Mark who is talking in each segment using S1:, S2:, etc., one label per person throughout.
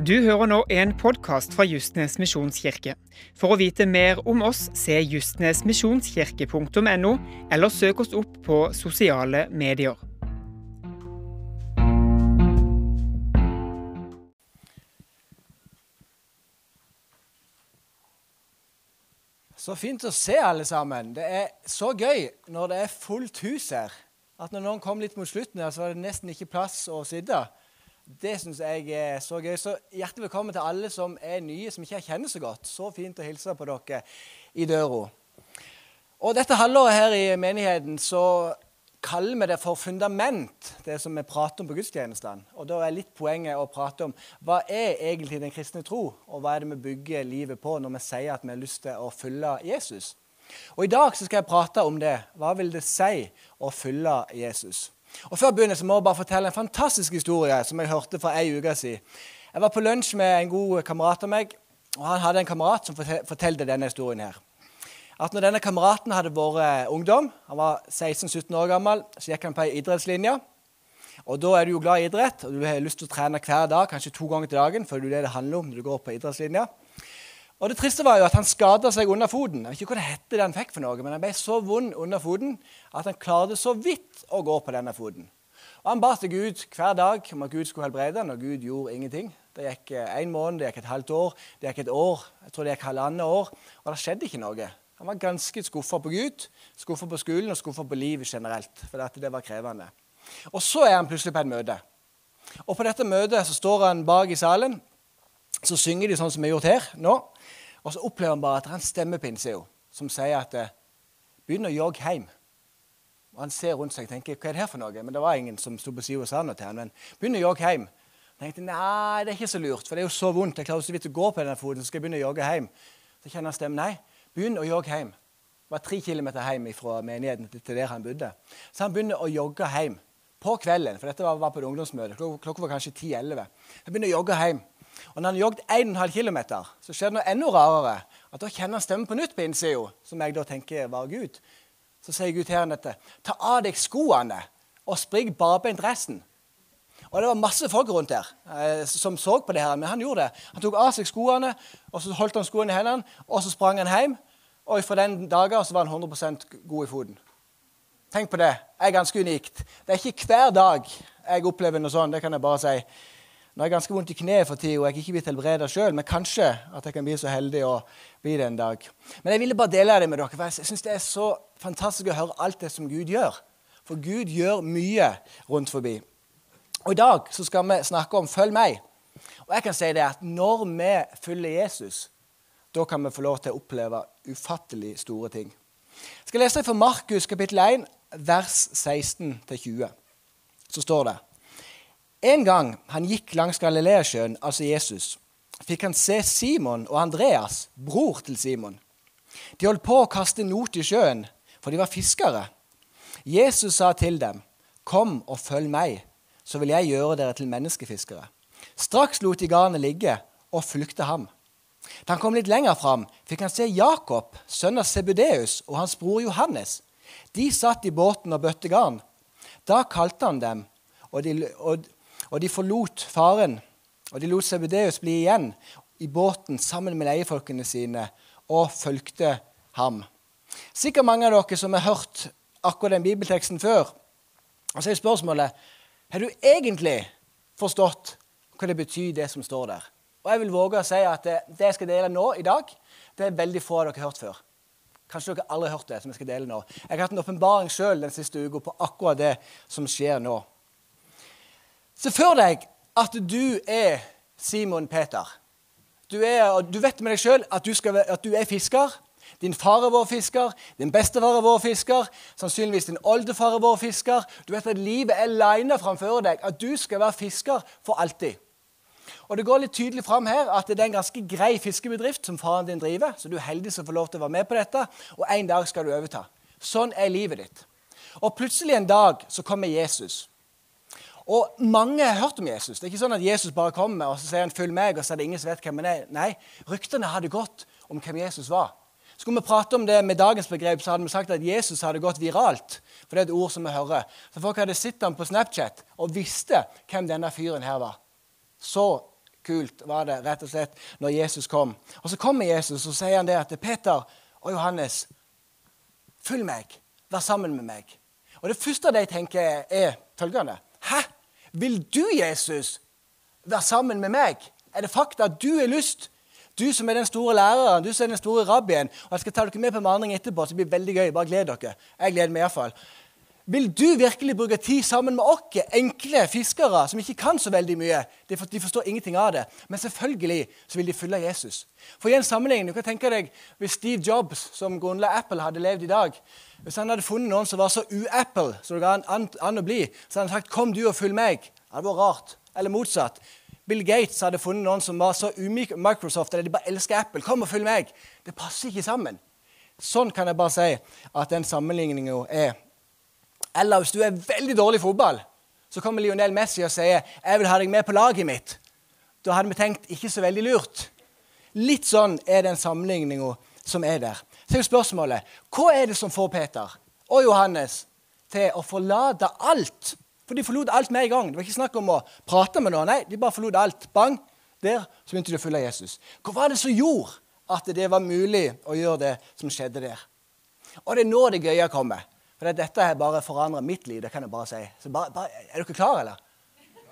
S1: Du hører nå en podkast fra Justnes misjonskirke. For å vite mer om oss, se justnesmisjonskirke.no, eller søk oss opp på sosiale medier.
S2: Så fint å se alle sammen. Det er så gøy når det er fullt hus her. At når noen kom litt mot slutten, her, så var det nesten ikke plass å sitte. Det syns jeg er så gøy. Så hjertelig velkommen til alle som er nye, som ikke jeg kjenner så godt. Så fint å hilse på dere i døra. Og dette halvåret her i menigheten så kaller vi det for fundament, det som vi prater om på gudstjenestene. Og da er litt poenget å prate om hva er egentlig den kristne tro, og hva er det vi bygger livet på når vi sier at vi har lyst til å følge Jesus. Og I dag så skal jeg prate om det. Hva vil det si å følge Jesus? Og Før jeg begynner så må jeg bare fortelle en fantastisk historie som jeg hørte for ei uke siden. Jeg var på lunsj med en god kamerat av meg, og han hadde en kamerat som fortalte denne historien her at når denne kameraten hadde vært ungdom, han var 16-17 år gammel, så gikk han på ei idrettslinje. Og Da er du jo glad i idrett, og du har lyst til å trene hver dag, kanskje to ganger til dagen. for det er det det handler om når du går på idrettslinja. Og Det triste var jo at han skada seg under foten. Jeg vet ikke hva det hette det han fikk for noe, men han ble så vond under foten at han klarte så vidt å gå på denne foten. Og Han ba til Gud hver dag om at Gud skulle helbrede han, og Gud gjorde ingenting. Det gikk en måned, det gikk et halvt år, det gikk et år, jeg tror det gikk halvannet år, og det skjedde ikke noe. Han var ganske skuffa på Gud, skuffa på skolen og skuffa på livet generelt. For det var krevende. Og så er han plutselig på et møte. Og på dette møtet så står han bak i salen. Så synger de sånn som vi har gjort her nå. Og så opplever han bare at det er en stemmepinse som sier at eh, begynn å jogge hjem. Og Han ser rundt seg og tenker hva er det her for noe? Men det var ingen som sto på sida og sa noe til han, Men begynn å jogge hjem. Jeg tenkte nei, det er ikke så lurt, for det er jo så vondt. Jeg klarer så vidt å gå på denne foten, så skal jeg begynne å jogge hjem. Så kjenner han stemmen. Nei, Begynn å jogge hjem. Det var tre kilometer hjem fra menigheten til der han bodde. Så han begynner å jogge hjem på kvelden, for dette var på et ungdomsmøte. Klokka var kanskje 10-11. Han begynner å jogge hjem. Og når han har jogget 1,5 km, så skjer det noe enda rarere. At Da kjenner han stemmen på nytt på innsida, som jeg da tenker var Gud. Så sier Gud her dette. Ta av deg skoene og spring barbeint resten. Og Det var masse folk rundt der eh, som så på det her, men han gjorde det. Han tok av seg skoene, og så holdt han skoene i hendene, og så sprang han hjem. Og fra den dagen så var han 100% god i foten. Tenk på det. Det er ganske unikt. Det er ikke hver dag jeg opplever noe sånt. det kan jeg bare si. Nå har jeg ganske vondt i kneet for tida, og jeg er ikke blitt helbreda sjøl, men kanskje at jeg kan bli så heldig å bli det en dag. Men jeg ville bare dele det med dere, for jeg syns det er så fantastisk å høre alt det som Gud gjør. For Gud gjør mye rundt forbi. Og I dag så skal vi snakke om 'følg meg'. Og jeg kan si det at Når vi følger Jesus, da kan vi få lov til å oppleve ufattelig store ting. Jeg skal lese fra Markus kapittel 1, vers 16-20. Så står det En gang han gikk langs Galileasjøen, altså Jesus, fikk han se Simon og Andreas, bror til Simon. De holdt på å kaste not i sjøen, for de var fiskere. Jesus sa til dem, 'Kom og følg meg.' så vil jeg gjøre dere til menneskefiskere. Straks lot de garnet ligge og fulgte ham. Da han kom litt lenger fram, fikk han se Jakob, sønn av Sebudeus, og hans bror Johannes. De satt i båten og bøtte garn. Da kalte han dem, og de, og, og de forlot faren. Og de lot Sebedeus bli igjen i båten sammen med leiefolkene sine og fulgte ham. Sikkert mange av dere som har hørt akkurat den bibelteksten før. Og så er spørsmålet har du egentlig forstått hva det betyr, det som står der? Og jeg vil våge å si at det, det jeg skal dele nå i dag, det er veldig få av dere har hørt før. Kanskje dere aldri har hørt det. som Jeg skal dele nå. Jeg har hatt en åpenbaring sjøl den siste uka på akkurat det som skjer nå. Se for deg at du er Simon Peter. Du, er, du vet med deg sjøl at, at, du er fisker. Din far er vår fisker, din bestefar er vår fisker, sannsynligvis din oldefar er vår fisker. Du vet at livet er lina framfor deg, at du skal være fisker for alltid. Og Det går litt tydelig fram her at det er en ganske grei fiskebedrift som faren din driver, så du er heldig som får lov til å være med på dette, og en dag skal du overta. Sånn er livet ditt. Og plutselig en dag så kommer Jesus. Og mange har hørt om Jesus. Det er ikke sånn at Jesus bare kommer og så sier han 'følg meg', og så er det ingen som vet hvem han er. Nei, ryktene hadde gått om hvem Jesus var. Skulle vi prate om det med dagens begrep, så hadde vi sagt at Jesus hadde gått viralt. For det er et ord som vi hører. Så folk hadde sett ham på Snapchat og visste hvem denne fyren her var. Så kult var det rett og slett når Jesus kom. Og Så kommer Jesus og sier han det at Peter og Johannes, følg meg, vær sammen med meg. Og Det første de tenker, er følgende Hæ? Vil du, Jesus, være sammen med meg? Er det fakta at du har lyst? Du som er den store læreren, du som er den store rabbien. Og Jeg skal ta dere med på en vandring etterpå, så det blir veldig gøy. Bare gled dere. Jeg gleder meg iallfall. Vil du virkelig bruke tid sammen med oss, enkle fiskere som ikke kan så veldig mye? De forstår ingenting av det. Men selvfølgelig så vil de følge Jesus. For i en sammenligning, du kan tenke deg Hvis Steve Jobs, som grunnla Apple, hadde levd i dag Hvis han hadde funnet noen som var så u-Apple som det går an, an, å bli, så hadde han sagt 'Kom du og følg meg'. Det hadde vært rart. Eller motsatt. Bill Gates hadde funnet noen som var så u-Microsoft eller de bare elsker Apple. 'Kom og følg meg'. Det passer ikke sammen. Sånn kan jeg bare si at den sammenligninga er eller hvis du er veldig dårlig i fotball, så kommer Lionel Messi og sier 'Jeg vil ha deg med på laget mitt'. Da hadde vi tenkt ikke så veldig lurt. Litt sånn er den sammenligninga som er der. Så er spørsmålet hva er det som får Peter og Johannes til å forlate alt? For de forlot alt med en gang. Det var ikke snakk om å prate med noen. Nei, de bare forlot alt. Bang! Der så begynte de å følge Jesus. Hva var det som gjorde at det var mulig å gjøre det som skjedde der? Og det er nå det gøye kommer. For dette har bare forandra mitt liv. det kan jeg bare si. Bare, bare, er dere klare, eller?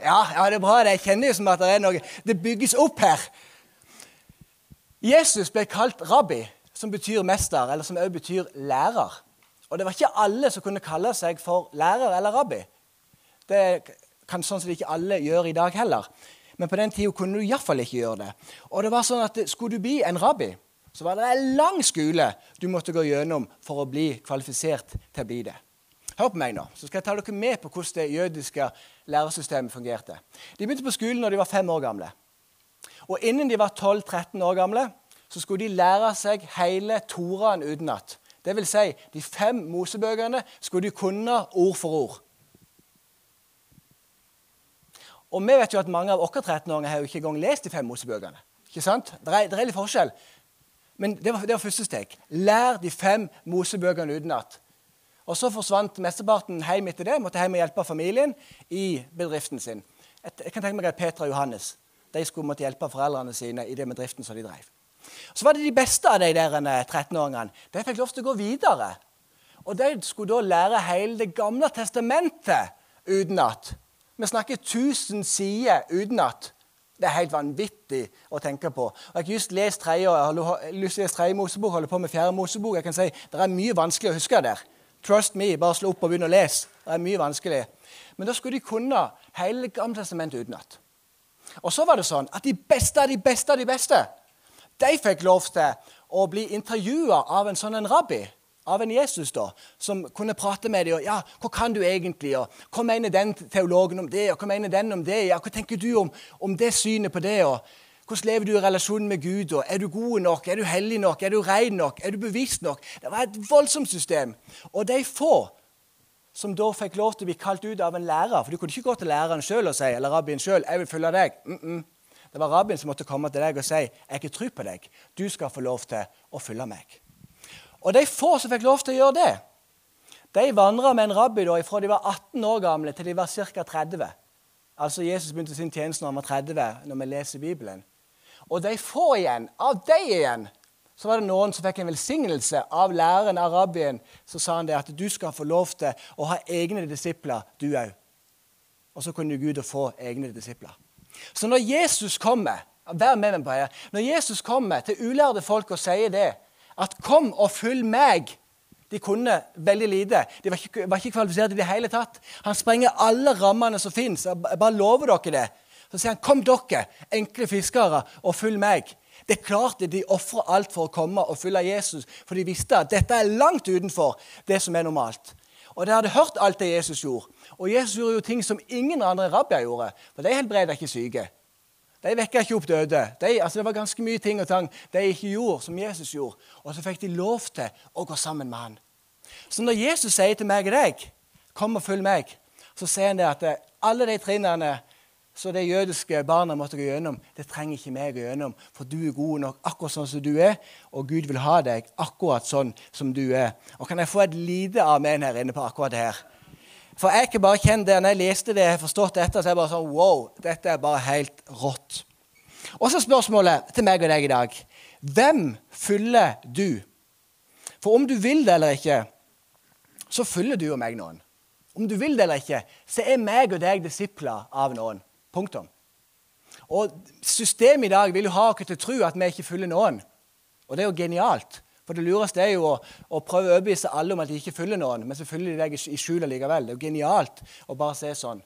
S2: Ja, ja, det er bra. Jeg kjenner jo som at det er noe Det bygges opp her. Jesus ble kalt rabbi, som betyr mester, eller som også betyr lærer. Og det var ikke alle som kunne kalle seg for lærer eller rabbi. Det kan sånn som ikke alle gjør i dag heller. Men på den tida kunne du iallfall ikke gjøre det. Og det var sånn at Skulle du bli en rabbi, så var det en lang skole du måtte gå gjennom for å bli kvalifisert til å bli det. Hør på meg nå, så skal jeg ta dere med på hvordan det jødiske lærersystemet fungerte. De begynte på skolen når de var fem år gamle. Og innen de var 12-13 år gamle, så skulle de lære seg hele Toraen utenat. Vil si, de fem Mosebøkene skulle de kunne ord for ord. Og vi vet jo at mange av våre 13-åringer har jo ikke engang lest de fem Mosebøkene. Ikke sant? Det er, det er forskjell. Men det var, det var første steg. Lær de fem Mosebøkene utenat. Og så forsvant mesteparten hjem etter det. Måtte hjem og hjelpe familien i bedriften sin. Jeg kan tenke meg at Petra og Johannes de skulle måtte hjelpe foreldrene sine i den bedriften som de drev. Så var det de beste av de der 13-åringene. Eh, de fikk lov til å gå videre. Og de skulle da lære hele Det gamle testamentet utenat. Vi snakker 1000 sider utenat. Det er helt vanvittig å tenke på. Og jeg har just lest tredje, tredje Mosebok, holder på med fjerde Mosebok. Jeg kan si, Det er mye vanskelig å huske der. Trust me, bare slå opp og begynne å lese. Det er mye vanskelig. Men da skulle de kunne hele Gammeltestamentet utenat. Og så var det sånn at de beste av de beste av de beste de fikk lov til å bli intervjua av en sånn en rabbi av en Jesus da, som kunne prate med dem. Og, ja, 'Hva kan du egentlig?' og 'Hva mener den teologen om det?' og 'Hva mener den om det?' ja, 'Hva tenker du om, om det synet på det?' og 'Hvordan lever du i relasjonen med Gud?' og 'Er du god nok? Er du hellig nok? Er du ren nok? Er du bevisst nok?' Det var et voldsomt system. Og de få som da fikk lov til å bli kalt ut av en lærer For du kunne ikke gå til læreren selv og si, eller rabbien sjøl 'Jeg vil følge deg'. Mm -mm. Det var rabbien som måtte komme til deg og si 'Jeg har ikke tro på deg. Du skal få lov til å følge meg'. Og de få som fikk lov til å gjøre det, de vandra med en rabbi da, fra de var 18 år gamle til de var ca. 30. Altså Jesus begynte sin tjeneste når han var 30, når vi leser Bibelen. Og de få igjen, av de igjen, så var det noen som fikk en velsignelse av læreren av rabbien. Så sa han det at du skal få lov til å ha egne disipler, du òg. Og så kunne Gud få egne disipler. Så når Jesus kommer vær med meg på her, når Jesus kommer til ulærde folk og sier det, at 'kom og følg meg'. De kunne veldig lite. De var ikke, var ikke kvalifisert i det hele tatt. Han sprenger alle rammene som fins. Jeg bare lover dere det. Så sier han, 'Kom dere, enkle fiskere, og følg meg'. Det er klart De ofrer alt for å komme og følge Jesus, for de visste at dette er langt utenfor det som er normalt. Og De hadde hørt alt det Jesus gjorde. Og Jesus gjorde jo ting som ingen andre rabbier gjorde. For de helbreda ikke syke. De vekka ikke opp døde. De, altså det var ganske mye ting og tang de ikke gjorde som Jesus gjorde. Og så fikk de lov til å gå sammen med han. Så når Jesus sier til meg og deg 'Kom og følg meg', så sier han det at eh, alle de trinnene så de jødiske barna måtte gå gjennom, det trenger ikke meg å gjennom. For du er god nok akkurat sånn som du er, og Gud vil ha deg akkurat sånn som du er. Og Kan jeg få et lite amen her inne på akkurat det her? For jeg ikke bare kjent det. Når jeg leste det, jeg har forstått dette, så er jeg bare sånn Wow, dette er bare helt rått. Og så spørsmålet til meg og deg i dag. Hvem fyller du? For om du vil det eller ikke, så fyller du og meg noen. Om du vil det eller ikke, så er meg og deg disipler av noen. Punktum. Og Systemet i dag vil jo ha oss til å tro at vi ikke fyller noen. Og det er jo genialt. For det lureste er jo å, å prøve å overbevise alle om at de ikke følger noen, men så følger de deg i skjul likevel. Det er jo genialt å bare se sånn.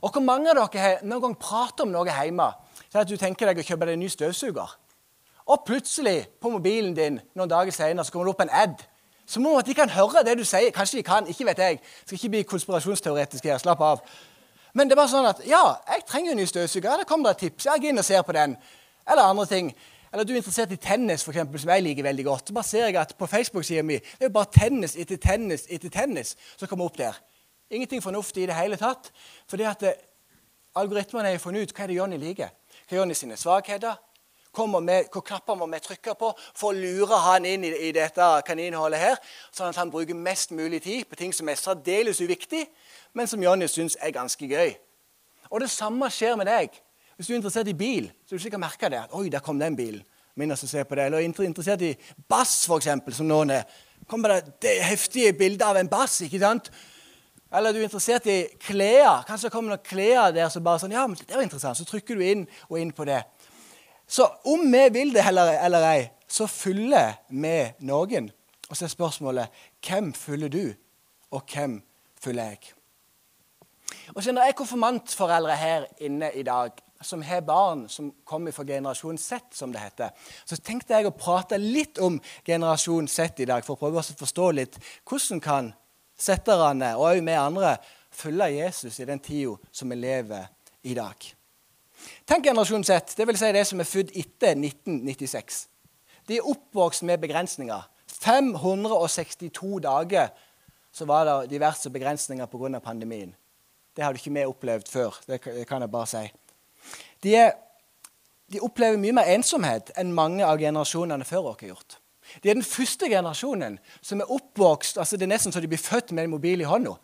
S2: Og Hvor mange av dere noen gang prater om noe hjemme? Så at du tenker deg å kjøpe deg en ny støvsuger. Og plutselig, på mobilen din noen dager senere, så kommer det opp en ad. Som om at de kan høre det du sier. Kanskje de kan, ikke vet jeg. Skal ikke bli konspirasjonsteoretisk her. Slapp av. Men det er bare sånn at ja, jeg trenger en ny støvsuger. Der kommer det et tips. Jeg går inn og ser på den. Eller andre ting. Eller du er interessert i tennis, for eksempel, som jeg liker veldig godt. Så bare ser jeg at på Facebook-sida mi det er jo bare tennis etter tennis etter tennis som kommer opp der. Ingenting fornuftig i det hele tatt. Fordi at eh, algoritmene har funnet ut hva er det Jonny liker. Hva er Jonny sine svakheter? Med, hvor knapper må vi trykke på for å lure han inn i, i dette kaninhullet her, sånn at han bruker mest mulig tid på ting som er særdeles uviktig, men som Jonny syns er ganske gøy. Og det samme skjer med deg. Hvis du er interessert i bil, så vil du sikkert merke det. oi, der kom den bilen. Minnes som ser på det. Eller interessert i bass, f.eks., som noen er. Kommer det, det heftige bildet av en bass. ikke sant? Eller du er interessert i klær. Kanskje det kommer noen klær der som bare sånn, ja, men det var interessant. Så trykker du inn og inn på det. Så om vi vil det eller, eller ei, så fyller vi noen. Og så er spørsmålet hvem fyller du, og hvem fyller jeg? Og så det jeg konfirmantforeldre her inne i dag som har barn som kommer fra generasjon Z, som det heter. Så tenkte jeg å prate litt om generasjon Z i dag, for å prøve å forstå litt hvordan kan setterne og òg vi andre følge Jesus i den tida som vi lever i dag. Tenk generasjon Z, dvs. Si det som er født etter 1996. De er oppvokst med begrensninger. 562 dager så var det diverse begrensninger pga. pandemien. Det hadde ikke vi opplevd før. Det kan jeg bare si. De, er, de, opplever mye mer ensomhet enn mange av generasjonene før oss har gjort. De er den første generasjonen som er oppvokst altså Det er nesten så de blir født med en mobil i hånda.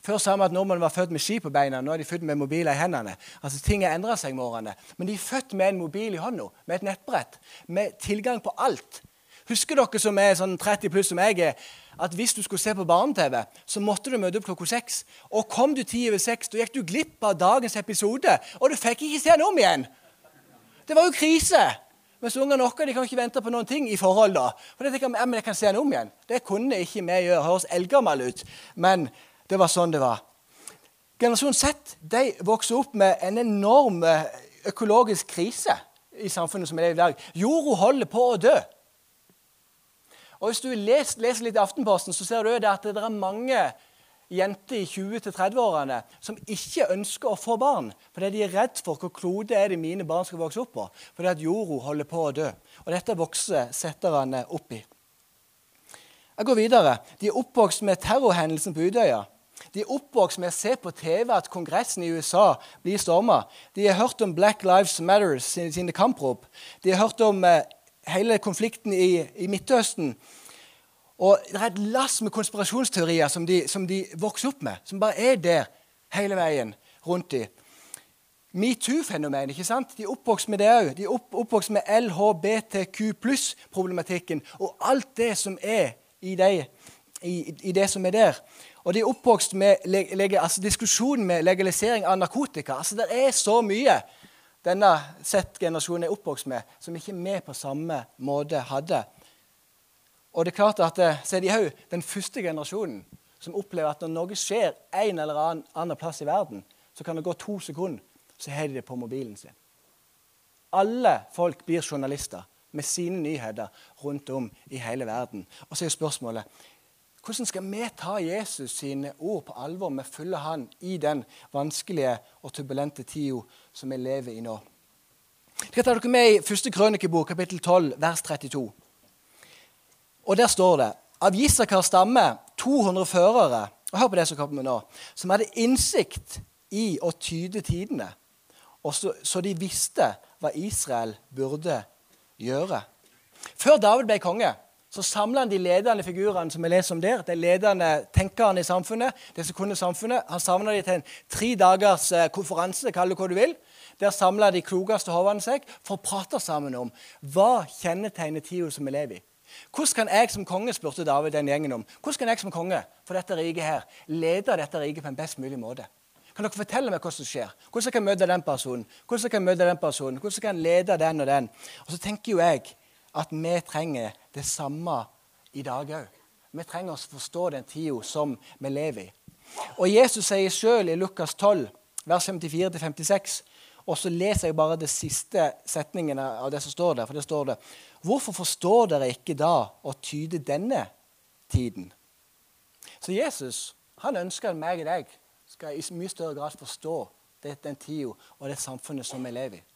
S2: Før sa vi at nordmenn var født med ski på beina. Nå er de født med mobiler i hendene. Altså Ting har endra seg med årene. Men de er født med en mobil i hånda, med et nettbrett, med tilgang på alt. Husker dere som er sånn 30 pluss som jeg er, at hvis du skulle se på barne-TV, så måtte du møte opp klokka seks. Og kom du ti over seks, da gikk du glipp av dagens episode. Og du fikk ikke se den om igjen. Det var jo krise. Mens ungene våre kan ikke vente på noen ting i forhold. da. For de tenker, ja, men jeg kan se den om igjen. Det kunne ikke vi gjøre. Høres eldgammel ut, men det var sånn det var. Generasjon Z de vokser opp med en enorm eh, økologisk krise i samfunnet som er i dag. Jorda holder på å dø. Og Hvis du leser, leser litt i Aftenposten, så ser du at det er mange jenter i 20-30-årene som ikke ønsker å få barn fordi de er redd for hvor klode er det mine barn skal vokse opp på. Fordi at jorda holder på å dø. Og dette vokser setterne opp i. Jeg går videre. De er oppvokst med terrorhendelsen på Utøya. De er oppvokst med å se på TV at Kongressen i USA blir storma. De har hørt om Black Lives Matter sine kamprop. De har hørt om eh, hele konflikten i, i Midtøsten. Og Det er et lass med konspirasjonsteorier som de, som de, vokser opp med, som bare er der hele veien rundt dem. Metoo-fenomen. ikke sant? De er oppvokst med det òg. De er opp, oppvokst med LHBTQ pluss-problematikken og alt det som er i, de, i, i, det som er der. Og de er oppvokst med lege, altså diskusjonen med legalisering av narkotika. Altså Det er så mye denne Z-generasjonen er oppvokst med, som ikke vi på samme måte hadde. Og det er klart at eh, så er de òg den første generasjonen som opplever at når noe skjer en eller annen, annen plass i verden, så kan det gå to sekunder, så har de det på mobilen sin. Alle folk blir journalister med sine nyheter rundt om i hele verden. Og så er spørsmålet hvordan skal vi ta Jesus sine ord på alvor med å følge han i den vanskelige og turbulente tida som vi lever i nå? Jeg skal ta dere med i første krønikebok, kapittel 12, vers 32. Og Der står det av Gisakars stamme 200 førere og hør på det som kommer nå, som hadde innsikt i å tyde tidene, og så, så de visste hva Israel burde gjøre. Før David ble konge, så samler han de ledende figurene som vi leser om der, de ledende tenkerne i samfunnet. de som kunne samfunnet. Han samler de til en tre dagers eh, konferanse, kall det hva du vil, Der samler de klokeste hodene seg for å prate sammen om hva kjennetegner tida som vi lever i. Hvordan kan jeg som konge spurte David den gjengen om, hvordan kan jeg som konge for dette riket her, lede dette riket på en best mulig måte? Kan dere fortelle meg hva som skjer? Hvordan jeg kan møte den personen? Hvordan jeg kan møte den personen? Hvordan jeg kan lede den og den? Og så tenker jo jeg at vi trenger det samme i dag òg. Vi trenger å forstå den tida som vi lever i. Og Jesus sier sjøl i Lukas 12, vers 54-56, og så leser jeg bare de siste setningene av det som står der. For det står det Hvorfor forstår dere ikke da å tyde denne tiden? Så Jesus han ønsker at meg og deg skal i mye større grad forstå den tida og det samfunnet som vi lever i.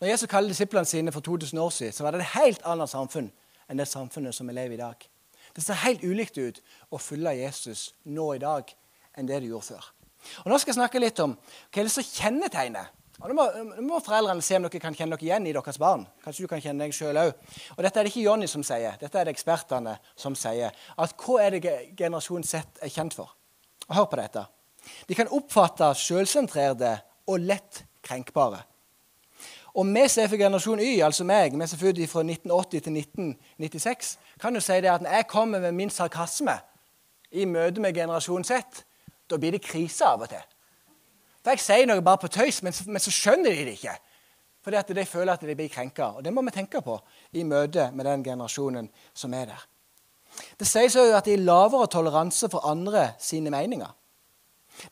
S2: Når Jesus kaller disiplene sine for 2000 år siden, så var det et helt annet samfunn enn det samfunnet som vi lever i dag. Det ser helt ulikt ut å følge Jesus nå i dag enn det det gjorde før. Og Nå skal jeg snakke litt om hva er det som kjennetegner. Og Nå må, nå må foreldrene se om dere kan kjenne dere igjen i deres barn. Kanskje du kan kjenne deg selv også. Og dette er det ikke Jonny som sier, dette er det ekspertene som sier. At Hva er det generasjon Z er kjent for? Og Hør på dette. De kan oppfatte sjølsentrerte og lett krenkbare. Og vi som er for generasjon Y, altså meg, vi som er født fra 1980 til 1996, kan jo si det at når jeg kommer med min sarkasme i møte med generasjon Z, da blir det krise av og til. For Jeg sier noe bare på tøys, men, men så skjønner de det ikke. Fordi at de føler at de blir krenka. Og det må vi tenke på i møte med den generasjonen som er der. Det sies òg at de har lavere toleranse for andre sine meninger.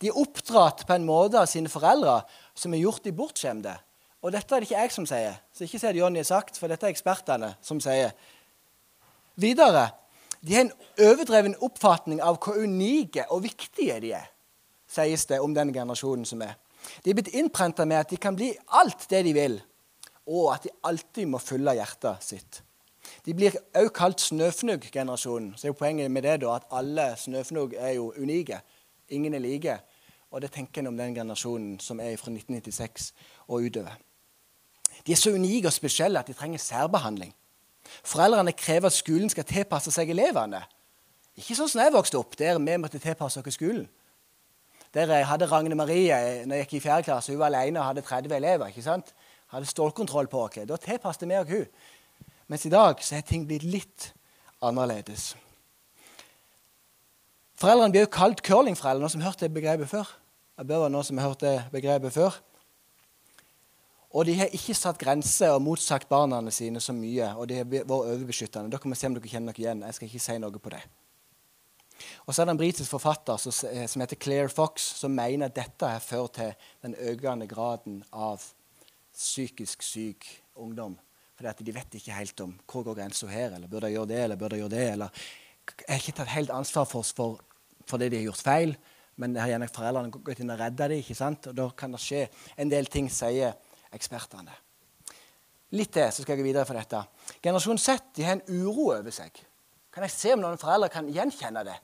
S2: De er oppdratt på en måte av sine foreldre som har gjort de bortskjemte. Og dette er det ikke jeg som sier, så ikke si det Jonny har sagt, for dette er ekspertene som sier. Videre de har en overdreven oppfatning av hvor unike og viktige de er, sies det om den generasjonen som er. De er blitt innprenta med at de kan bli alt det de vil, og at de alltid må følge hjertet sitt. De blir også kalt snøfnugg-generasjonen. Så er jo poenget med det da at alle snøfnugg er jo unike. Ingen er like. Og det tenker en om den generasjonen som er fra 1996 og utover. De er så unike og spesielle at de trenger særbehandling. Foreldrene krever at skolen skal tilpasse seg elevene. Ikke sånn som jeg vokste opp, der vi måtte tilpasse oss skolen. Der jeg hadde Ragne Marie når jeg gikk i 4. klasse. Hun var alene og hadde 30 elever. ikke sant? Hadde stålkontroll på oss. Da tilpasset vi oss hun. Mens i dag så er ting blitt litt annerledes. Foreldrene blir jo kalt curlingforeldre, noen som har hørt det begrepet før. Jeg bør være noen som har hørt det begrepet før. Og de har ikke satt grenser og motsagt barna sine så mye. Og de har vært overbeskyttende. Dere må se om dere kjenner dere igjen. Jeg skal ikke si noe på det. Og så er det en britisk forfatter som heter Claire Fox, som mener at dette har ført til den økende graden av psykisk syk ungdom. Fordi at de vet ikke helt om hvor går grensa her, eller burde jeg gjøre det, eller burde jeg gjøre det, eller Jeg har ikke tatt helt ansvar for, for, for det de har gjort feil, men har gjerne foreldrene gått inn og redda dem. ikke sant? Og da kan det skje en del ting, sier ekspertene. Litt til, så skal jeg gå videre for dette. Generasjon Z de har en uro over seg. Kan jeg se om noen foreldre kan gjenkjenne det?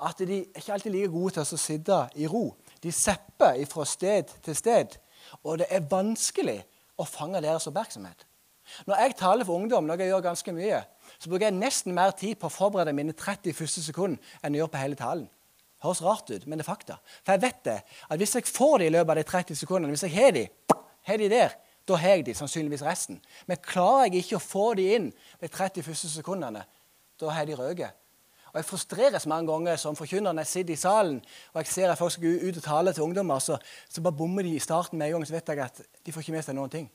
S2: At de ikke alltid like gode til å sitte i ro. De sepper fra sted til sted. Og det er vanskelig å fange deres oppmerksomhet. Når jeg taler for ungdom, noe jeg gjør ganske mye, så bruker jeg nesten mer tid på å forberede mine 30 første sekunder enn jeg gjør på hele talen. Høres rart ut, men det er fakta. For jeg vet det, at hvis jeg får det i løpet av de 30 sekundene, hvis jeg har de, har de der, da har jeg de sannsynligvis resten. Men klarer jeg ikke å få de inn de 30 første sekundene, da har de røket. Og Jeg frustreres mange ganger som forkynner når jeg sitter i salen og jeg ser at folk skal ut og tale til ungdommer, så, så bare bommer de i starten med en gang. Så vet jeg at de får ikke med seg noen ting.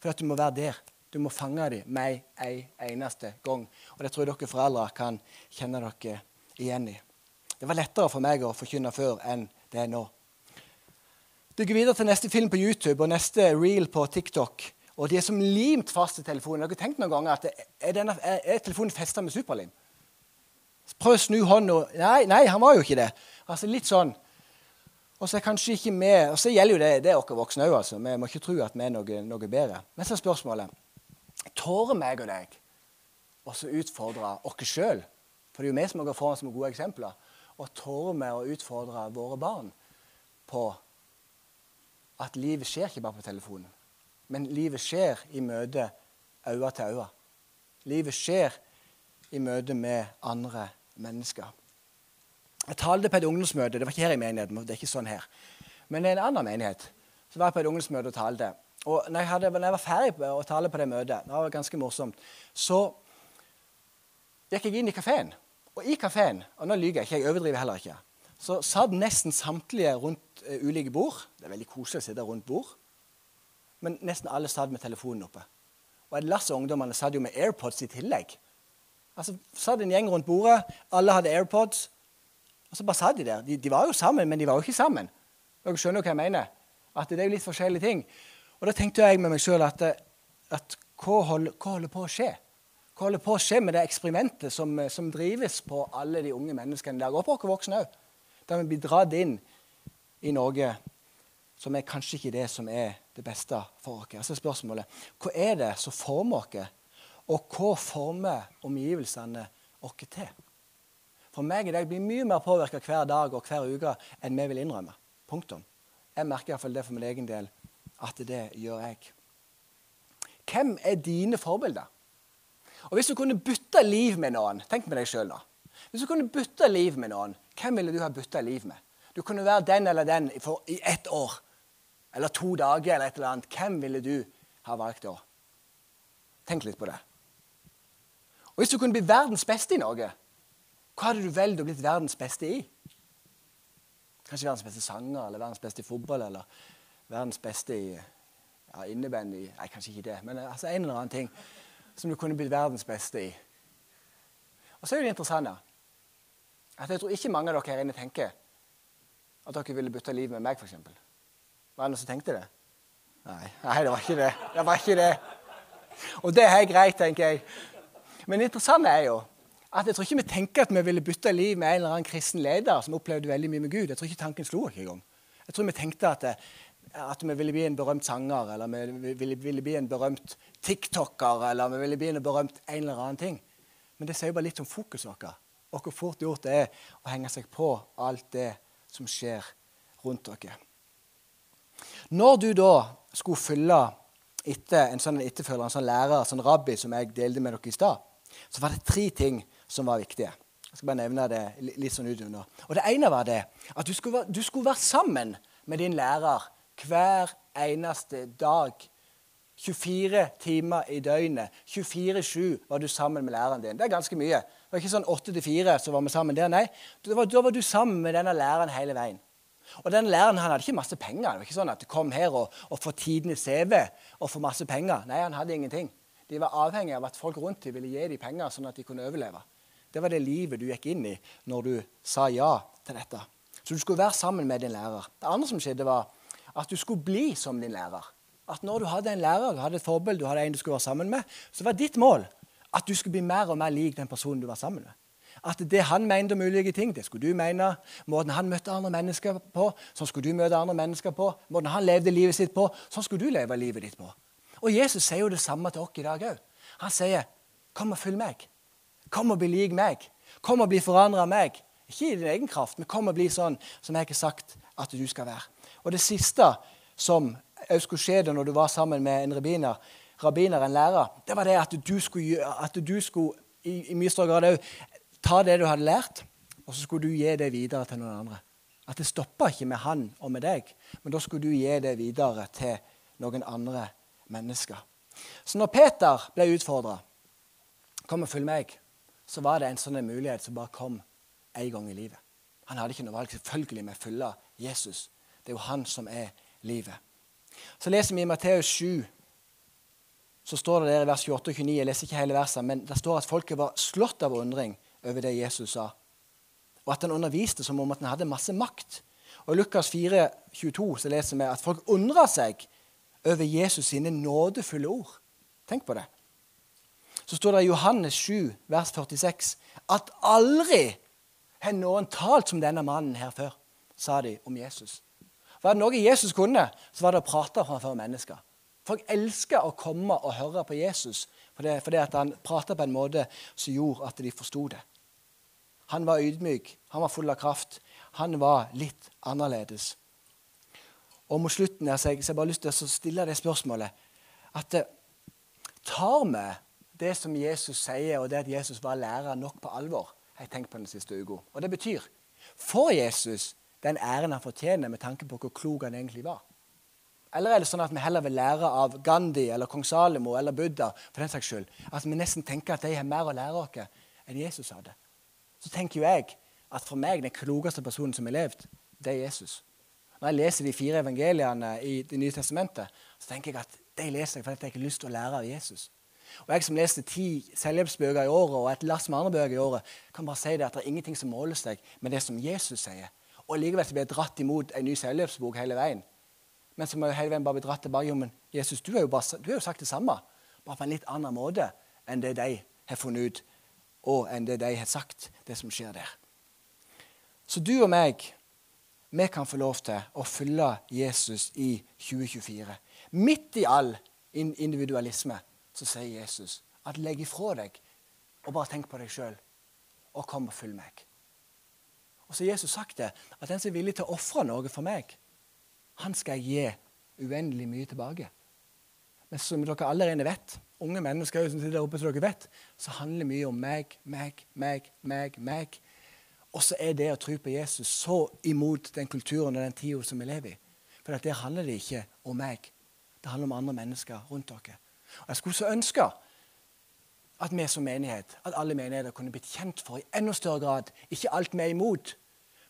S2: For at du må være der. Du må fange dem med en eneste gang. Og det tror jeg dere foreldre kan kjenne dere igjen i. Det var lettere for meg å forkynne før enn det er nå. Du videre til neste film på YouTube og neste reel på TikTok. Og de er som limt fast til telefonen. Har dere tenkt noen ganger at er, denne, er, telefonen festa med superlim? Prøv å snu hånda nei, nei, han var jo ikke det. Altså Litt sånn. Og så er kanskje ikke vi Og så gjelder jo det, det er voksne òg. Altså. Vi må ikke tro at vi er noe, noe bedre. Men så er spørsmålet Tårer meg og deg også utfordre oss sjøl? For det er jo vi som går foran som gode eksempler. Og tårer vi å utfordre våre barn på at livet skjer ikke bare på telefonen. Men livet skjer i møte øye til øye. Livet skjer i møte med andre mennesker. Jeg talte på et ungdomsmøte. Det var ikke her i menigheten. det er ikke sånn her. Men er en annen menighet så var jeg på et ungdomsmøte og talte. Og når jeg, hadde, når jeg var ferdig med å tale på det møtet, det var ganske morsomt, så gikk jeg inn i kafeen. Og i kafeen, og nå lyver jeg ikke, jeg overdriver heller ikke, så satt nesten samtlige rundt uh, ulike bord. Det er veldig koselig å sitte rundt bord. Men nesten alle satt med telefonen oppe. Og et lass av ungdommene satt jo med AirPods i tillegg. Altså, satt en gjeng rundt bordet, alle hadde AirPods. Og så bare satt de der. De, de var jo sammen, men de var jo ikke sammen. Dere skjønner hva jeg mener? At det er jo litt forskjellige ting. Og da tenkte jeg med meg sjøl at, at hva, holder, hva, holder, på å skje? Hva holder på å skje med det eksperimentet som, som drives på alle de unge menneskene i dag, og på oss voksne òg? Der vi blir dratt inn i Norge som er kanskje ikke det som er det beste for oss. Så er spørsmålet hva er det som former oss, og hva former omgivelsene oss til? For meg i dag blir mye mer påvirka hver dag og hver uke enn vi vil innrømme. Punktum. Jeg merker iallfall det for min egen del at det gjør jeg. Hvem er dine forbilder? Og Hvis du kunne bytte liv med noen Tenk med deg sjøl, da. Hvis du kunne bytte liv med noen, hvem ville du ha bytta liv med? Du kunne være den eller den for, i ett år. Eller to dager eller et eller annet. Hvem ville du ha valgt da? Tenk litt på det. Og Hvis du kunne bli verdens beste i noe, hva hadde du valgt å bli verdens beste i? Kanskje verdens beste sanger, eller verdens beste i fotball, eller verdens beste i ja, innebandy Nei, kanskje ikke det, men altså en eller annen ting som du kunne blitt verdens beste i. Og så er det interessante at jeg tror ikke mange av dere her inne tenker at dere ville bytta liv med meg, f.eks. Var det noen som tenkte det? Nei, nei, det var ikke det. Det var ikke det. Og det er greit, tenker jeg. Men det interessante er jo at jeg tror ikke vi tenker at vi ville bytte liv med en eller annen kristen leder som opplevde veldig mye med Gud. Jeg tror ikke tanken slo oss engang. Jeg tror vi tenkte at, at, vi ville bli en berømt sanger, eller vi ville, ville bli en berømt tiktoker, eller vi ville bli en berømt en eller annen ting. Men det sier jo bare litt om fokuset vårt. Og hvor fort gjort det er å henge seg på alt det som skjer rundt dere. Når du da skulle følge etter en sånn etterfølger, en sånn lærer, en sånn rabbi som jeg delte med dere i stad, så var det tre ting som var viktige. Jeg skal bare nevne det litt sånn utunder. Og Det ene var det at du skulle, du skulle være sammen med din lærer hver eneste dag. 24 timer i døgnet. 24-7 var du sammen med læreren din. Det er ganske mye. Det var ikke sånn 8 4 så var vi sammen der. Nei, da var, da var, du sammen med denne læreren hele veien. Og den læreren han hadde ikke masse penger. Det var ikke sånn at du kom her og, og får tidenes CV og får masse penger. Nei, han hadde ingenting. De var avhengig av at folk rundt dem ville gi dem penger, sånn at de kunne overleve. Det var det livet du gikk inn i når du sa ja til dette. Så du skulle være sammen med din lærer. Det andre som skjedde, var at du skulle bli som din lærer. At når du hadde en lærer, hadde et forbilde, du hadde en du skulle være sammen med, så var ditt mål at du skulle bli mer og mer lik den personen du var sammen med. At det han mente om ulike ting, det skulle du mene. Måten han møtte andre mennesker på, sånn skulle du møte andre mennesker på. Måten han levde livet sitt på, sånn skulle du leve livet ditt på. Og Jesus sier jo det samme til oss i dag òg. Han sier, 'Kom og følg meg'. Kom og bli lik meg. Kom og bli forandra av meg. Ikke i din egen kraft, men kom og bli sånn som jeg har sagt at du skal være. Og det siste som skulle skje det når du var sammen med en rabbiner, rabbiner en lærer, det var det at du skulle, at du skulle i, i mye større grad òg ta det du hadde lært, og så skulle du gi det videre til noen andre. At det stoppa ikke med han og med deg, men da skulle du gi det videre til noen andre mennesker. Så når Peter ble utfordra Kom og følg meg så var det en sånn mulighet som bare kom én gang i livet. Han hadde ikke noe valg selvfølgelig med å følge Jesus. Det er jo han som er livet. Så leser vi i Matteus 7, så står det der i vers 28 og 29, jeg leser ikke hele verset, men det står at folket var slått av undring over det Jesus sa, og at han underviste som om at han hadde masse makt. Og I Lukas 4, 22 så leser vi at folk undra seg over Jesus sine nådefulle ord. Tenk på det så står det i Johannes 7, vers 46, at aldri har noen talt som denne mannen her før, sa de om Jesus. Var det noe Jesus kunne, så var det å prate framfor mennesker. Folk elska å komme og høre på Jesus fordi, fordi han prata på en måte som gjorde at de forsto det. Han var ydmyk, han var full av kraft. Han var litt annerledes. Og mot slutten her, så jeg, så jeg bare lyst til å stille det spørsmålet at eh, tar vi det som Jesus sier, og det at Jesus var lærer nok på alvor, jeg tenkt på den siste uka. Og det betyr får Jesus den æren han fortjener med tanke på hvor klok han egentlig var? Eller er det sånn at vi heller vil lære av Gandhi eller kong Salomo eller Buddha? for den saks skyld, At vi nesten tenker at de har mer å lære oss enn Jesus hadde. Så tenker jo jeg at for meg den klokeste personen som har levd, det er Jesus. Når jeg leser de fire evangeliene i Det nye testamentet, så tenker jeg at de leser jeg fordi jeg har lyst til å lære av Jesus. Og Jeg som leste ti selvhjelpsbøker i året og et lass med andre bøker i året, kan bare si det at det er ingenting som måler seg med det som Jesus sier. Og likevel blir jeg dratt imot en ny selvhjelpsbok hele veien. Men så må jeg hele veien bare bli dratt tilbake. Jo, men Jesus, du har jo, jo sagt det samme, bare på en litt annen måte enn det de har funnet ut, og enn det de har sagt, det som skjer der. Så du og meg, vi kan få lov til å følge Jesus i 2024. Midt i all individualisme så sier Jesus at legg ifra deg og bare tenk på deg sjøl, og kom og følg meg. Og så har Jesus sagt det, at den som er villig til å ofre noe for meg, han skal jeg gi uendelig mye tilbake. Men som dere allerede vet, unge mennesker som sitter der oppe, så dere vet, så handler mye om meg, meg, meg, meg, meg. Og så er det å tro på Jesus så imot den kulturen og den tida som vi lever i. For der handler det ikke om meg. Det handler om andre mennesker rundt dere. Og Jeg skulle så ønske at vi som menighet, at alle menigheter kunne blitt kjent for i enda større grad, ikke alt vi er imot,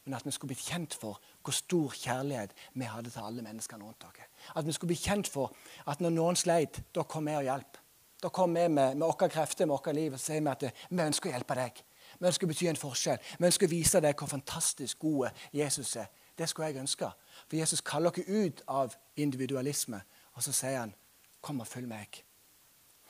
S2: men at vi skulle blitt kjent for hvor stor kjærlighet vi hadde til alle menneskene rundt oss. At vi skulle bli kjent for at når noen sleit, da kom vi og hjalp. Da kom vi med, med våre krefter med vårt liv og sier at vi ønsker å hjelpe deg. Vi ønsker å bety en forskjell. Vi ønsker å vise deg hvor fantastisk gode Jesus er. Det skulle jeg ønske. For Jesus kaller dere ut av individualisme, og så sier han, 'Kom og følg meg'.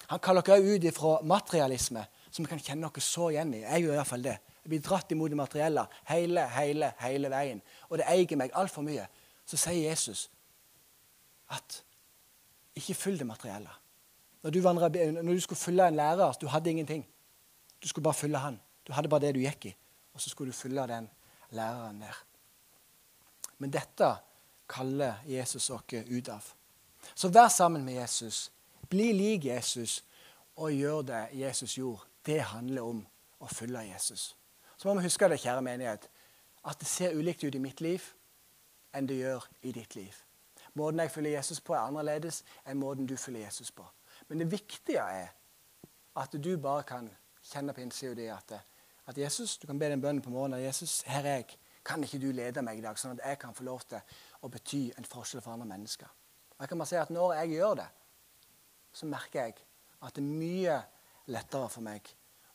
S2: Han kaller dere ut fra materialisme, som vi kan kjenne oss så igjen i. Jeg gjør iallfall det. Jeg blir dratt imot det materielle hele, hele, hele veien. Og det eier meg altfor mye. Så sier Jesus at ikke følg det materielle. Når du, vandret, når du skulle følge en lærer, du hadde ingenting. Du skulle bare følge han. Du hadde bare det du gikk i. Og så skulle du følge den læreren der. Men dette kaller Jesus oss ut av. Så vær sammen med Jesus. Bli lik Jesus, og gjør det Jesus gjorde. Det handler om å følge Jesus. Så må vi huske det, kjære menighet, at det ser ulikt ut i mitt liv enn det gjør i ditt liv. Måten jeg følger Jesus på, er annerledes enn måten du følger Jesus på. Men det viktige er at du bare kan kjenne på innsida at, at, Jesus, du kan be den bønnen på morgenen. Jesus, her er jeg. Kan ikke du lede meg i dag, sånn at jeg kan få lov til å bety en forskjell for andre mennesker? Jeg kan bare si at Når jeg gjør det, så merker jeg at det er mye lettere for meg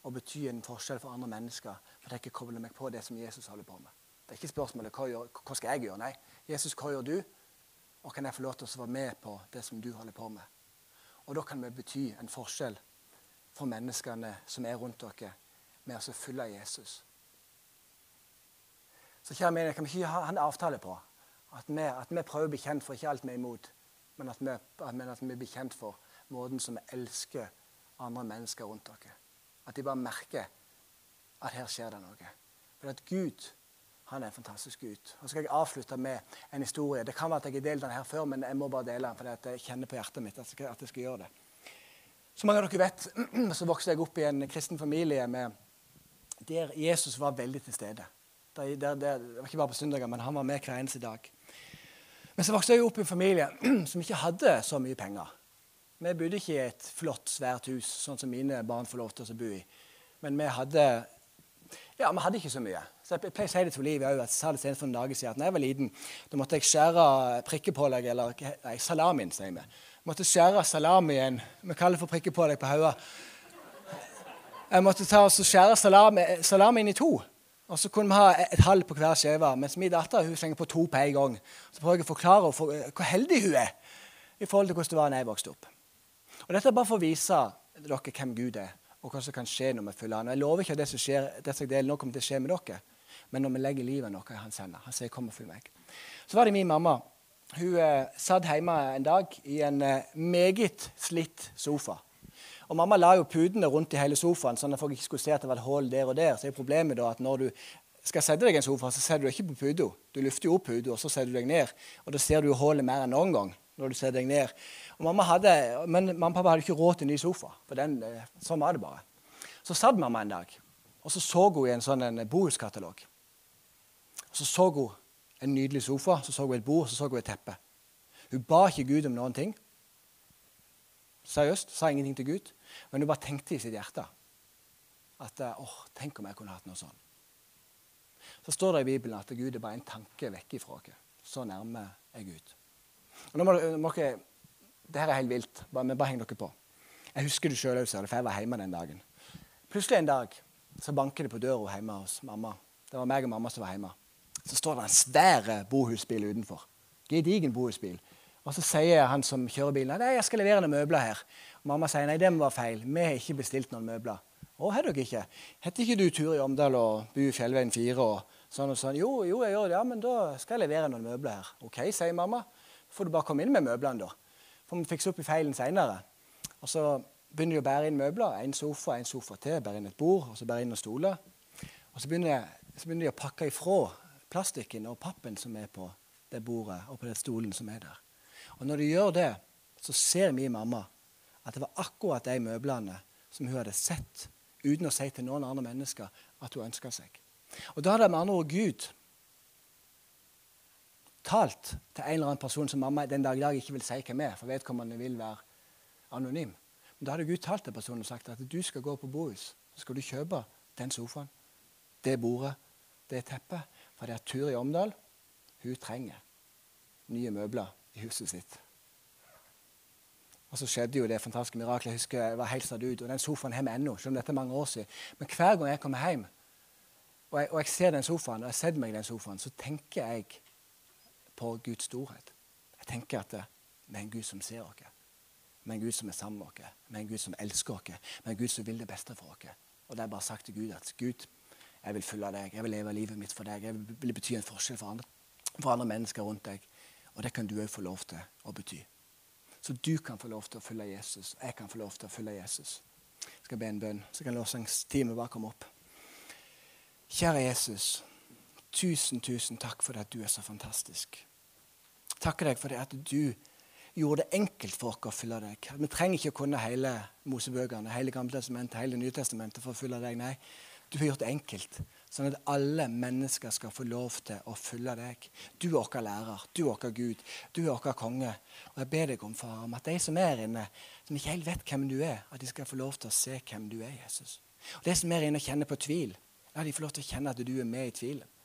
S2: å bety en forskjell for andre mennesker. For jeg ikke kobler meg på det som Jesus holder på med. Det er ikke spørsmålet hva, gjør, hva skal jeg gjøre. Nei, Jesus, hva gjør du? Og kan jeg få lov til å være med på det som du holder på med? Og da kan vi bety en forskjell for menneskene som er rundt dere, med å følge Jesus. Så kjære mine, kan vi ikke ha en avtale på at vi, at vi, prøver å bli kjent for ikke alt vi er imot, men at vi, men at vi blir kjent for måten som vi elsker andre mennesker rundt dere. At de bare merker at her skjer det noe. For at Gud han er en fantastisk Gud. Og så skal jeg avslutte med en historie. Det kan være at jeg har delt den her før, men jeg må bare dele den, for jeg kjenner på hjertet mitt at jeg, at jeg skal gjøre det. Som mange av dere vet, så vokste jeg opp i en kristen familie med, der Jesus var veldig til stede. Der, der, der, det var ikke bare på søndager, men han var med hver eneste dag. Men så vokste jeg opp i en familie som ikke hadde så mye penger. Vi bodde ikke i et flott, svært hus, sånn som mine barn får lov til å bo i. Men vi hadde ja, vi hadde ikke så mye. Så Jeg pleier å si det til Olivia òg. Jeg sa det senest for noen dager siden. At da jeg var liten, da måtte jeg skjære prikkepålegg, eller nei, salamien, sier vi. Måtte skjære salamien Vi kaller det for prikkepålegg på hodet. Jeg måtte ta og skjære salami, salamien i to. Og så kunne vi ha et halv på hver skive. Mens min datter hun slenger på to på en gang. Så prøver jeg å forklare hvor heldig hun er i forhold til hvordan det var da jeg vokste opp. Og Dette er bare for å vise dere hvem Gud er, og hva som kan skje når vi følger Han. Jeg lover ikke at det som skjer, det som deler nå kommer til å skje med dere, men når vi legger livet noe i hans hender. Han sier 'kom og følg meg'. Så var det min mamma. Hun eh, satt hjemme en dag i en eh, meget slitt sofa. Og Mamma la jo putene rundt i hele sofaen, sånn at folk ikke skulle se at det var et hull der og der. Så er problemet da at når du skal sette deg i en sofa, så setter du ikke på puta. Du løfter jo opp puta, og så setter du deg ned. Og da ser du hullet mer enn noen gang når du setter deg ned. Og mamma hadde, men mamma og pappa hadde ikke råd til en ny sofa. for den, eh, Sånn var det bare. Så satt mamma en dag, og så så hun i en sånn en bohuskatalog. Så så hun en nydelig sofa, så så hun et bord, så så hun et teppe. Hun ba ikke Gud om noen ting. Seriøst. Sa ingenting til Gud. Men hun bare tenkte i sitt hjerte at åh, tenk om jeg kunne hatt noe sånn. Så står det i Bibelen at Gud er bare en tanke vekk ifra oss. Så nærme er Gud. Og nå må, må dere, Dette er helt vilt, men bare heng dere på. Jeg husker det sjøl òg, for jeg var hjemme den dagen. Plutselig en dag så banker det på døra hjemme hos mamma. Det var meg og mamma som var hjemme. Så står det en svær bohusbil utenfor. Gedigen bohusbil. Og så sier han som kjører bilen at jeg skal levere noen møbler her. Og mamma sier nei, det være feil. Vi har ikke bestilt noen møbler. Å, har dere ikke? Heter ikke du Turi Omdal og bor i Fjellveien 4 og sånn og sånn? Jo, jo, jeg gjør det. Ja, men da skal jeg levere noen møbler her. OK, sier mamma. Får du bare komme inn med møblene, da. Får vi fikse opp i feilen seinere. Og så begynner de å bære inn møbler. En sofa, en sofa til. Bære inn et bord, og så bære inn noen stoler. Og så begynner, så begynner de å pakke ifra plastikken og pappen som er på det bordet og på den stolen som er der. Og når de gjør det, så ser min mamma at det var akkurat de møblene som hun hadde sett uten å si til noen andre mennesker at hun ønska seg. Og da hadde med andre ord Gud talt til en eller annen person som mamma den dag i dag ikke vil si hvem er, for vedkommende vil være anonym. Men da hadde Gud talt til personen og sagt at du skal gå på Bohus. Så skal du kjøpe den sofaen, det bordet, det teppet. For det er Turi Omdal hun trenger nye møbler i huset sitt. Og så skjedde jo det fantastiske miraklet. Jeg husker jeg var helt satt ut. Og den sofaen har vi ennå, selv om dette er mange år siden. Men hver gang jeg kommer hjem og jeg, og jeg ser den sofaen, og jeg setter meg i den sofaen, så tenker jeg på Guds storhet. Jeg tenker at vi er en Gud som ser oss. Vi er en Gud som er sammen med oss. Vi er en Gud som elsker oss. Vi er en Gud som vil det beste for oss. Og det er bare sagt til Gud at Gud, jeg vil følge deg. Jeg vil leve livet mitt for deg. Jeg vil bety en forskjell for andre, for andre mennesker rundt deg. Og det kan du òg få lov til å bety. Så du kan få lov til å følge Jesus, og jeg kan få lov til å følge Jesus. Jeg skal be en bønn, så kan lovsangsteamet bare komme opp. Kjære Jesus, tusen, tusen takk for det at du er så fantastisk. Takker deg for det at du gjorde det enkelt for oss å følge deg. Vi trenger ikke å kunne hele Mosebøkene, hele Gamletestamentet, hele Nytestamentet for å følge deg. Nei, du har gjort det enkelt, sånn at alle mennesker skal få lov til å følge deg. Du er vår lærer, du er vår Gud, du er vår konge. Og jeg ber deg om, far, om at de som er inne, som ikke helt vet hvem du er, at de skal få lov til å se hvem du er, Jesus. Og De som er inne og kjenner på tvil, la de få lov til å kjenne at du er med i tvilen.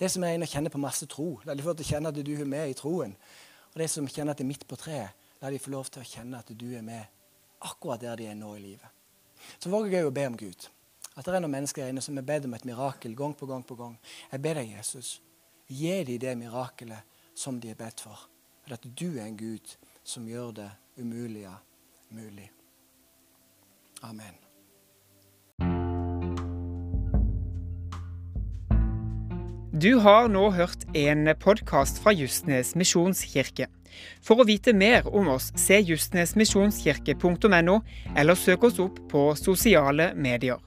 S2: De som er inne og kjenner på masse tro, la de få til å kjenne at du er med i troen. Og de som kjenner at det er midt på treet, la de få lov til å kjenne at du er med akkurat der de er nå i livet. Så våger jeg å be om Gud at det er noen mennesker her inne som har bedt om et mirakel gang på gang på gang. Jeg ber deg, Jesus, gi dem det mirakelet som de har bedt for. For at du er en Gud som gjør det umulige mulig. Amen.
S1: Du har nå hørt en podkast fra Justnes misjonskirke. For å vite mer om oss, se justnesmisjonskirke.no, eller søk oss opp på sosiale medier.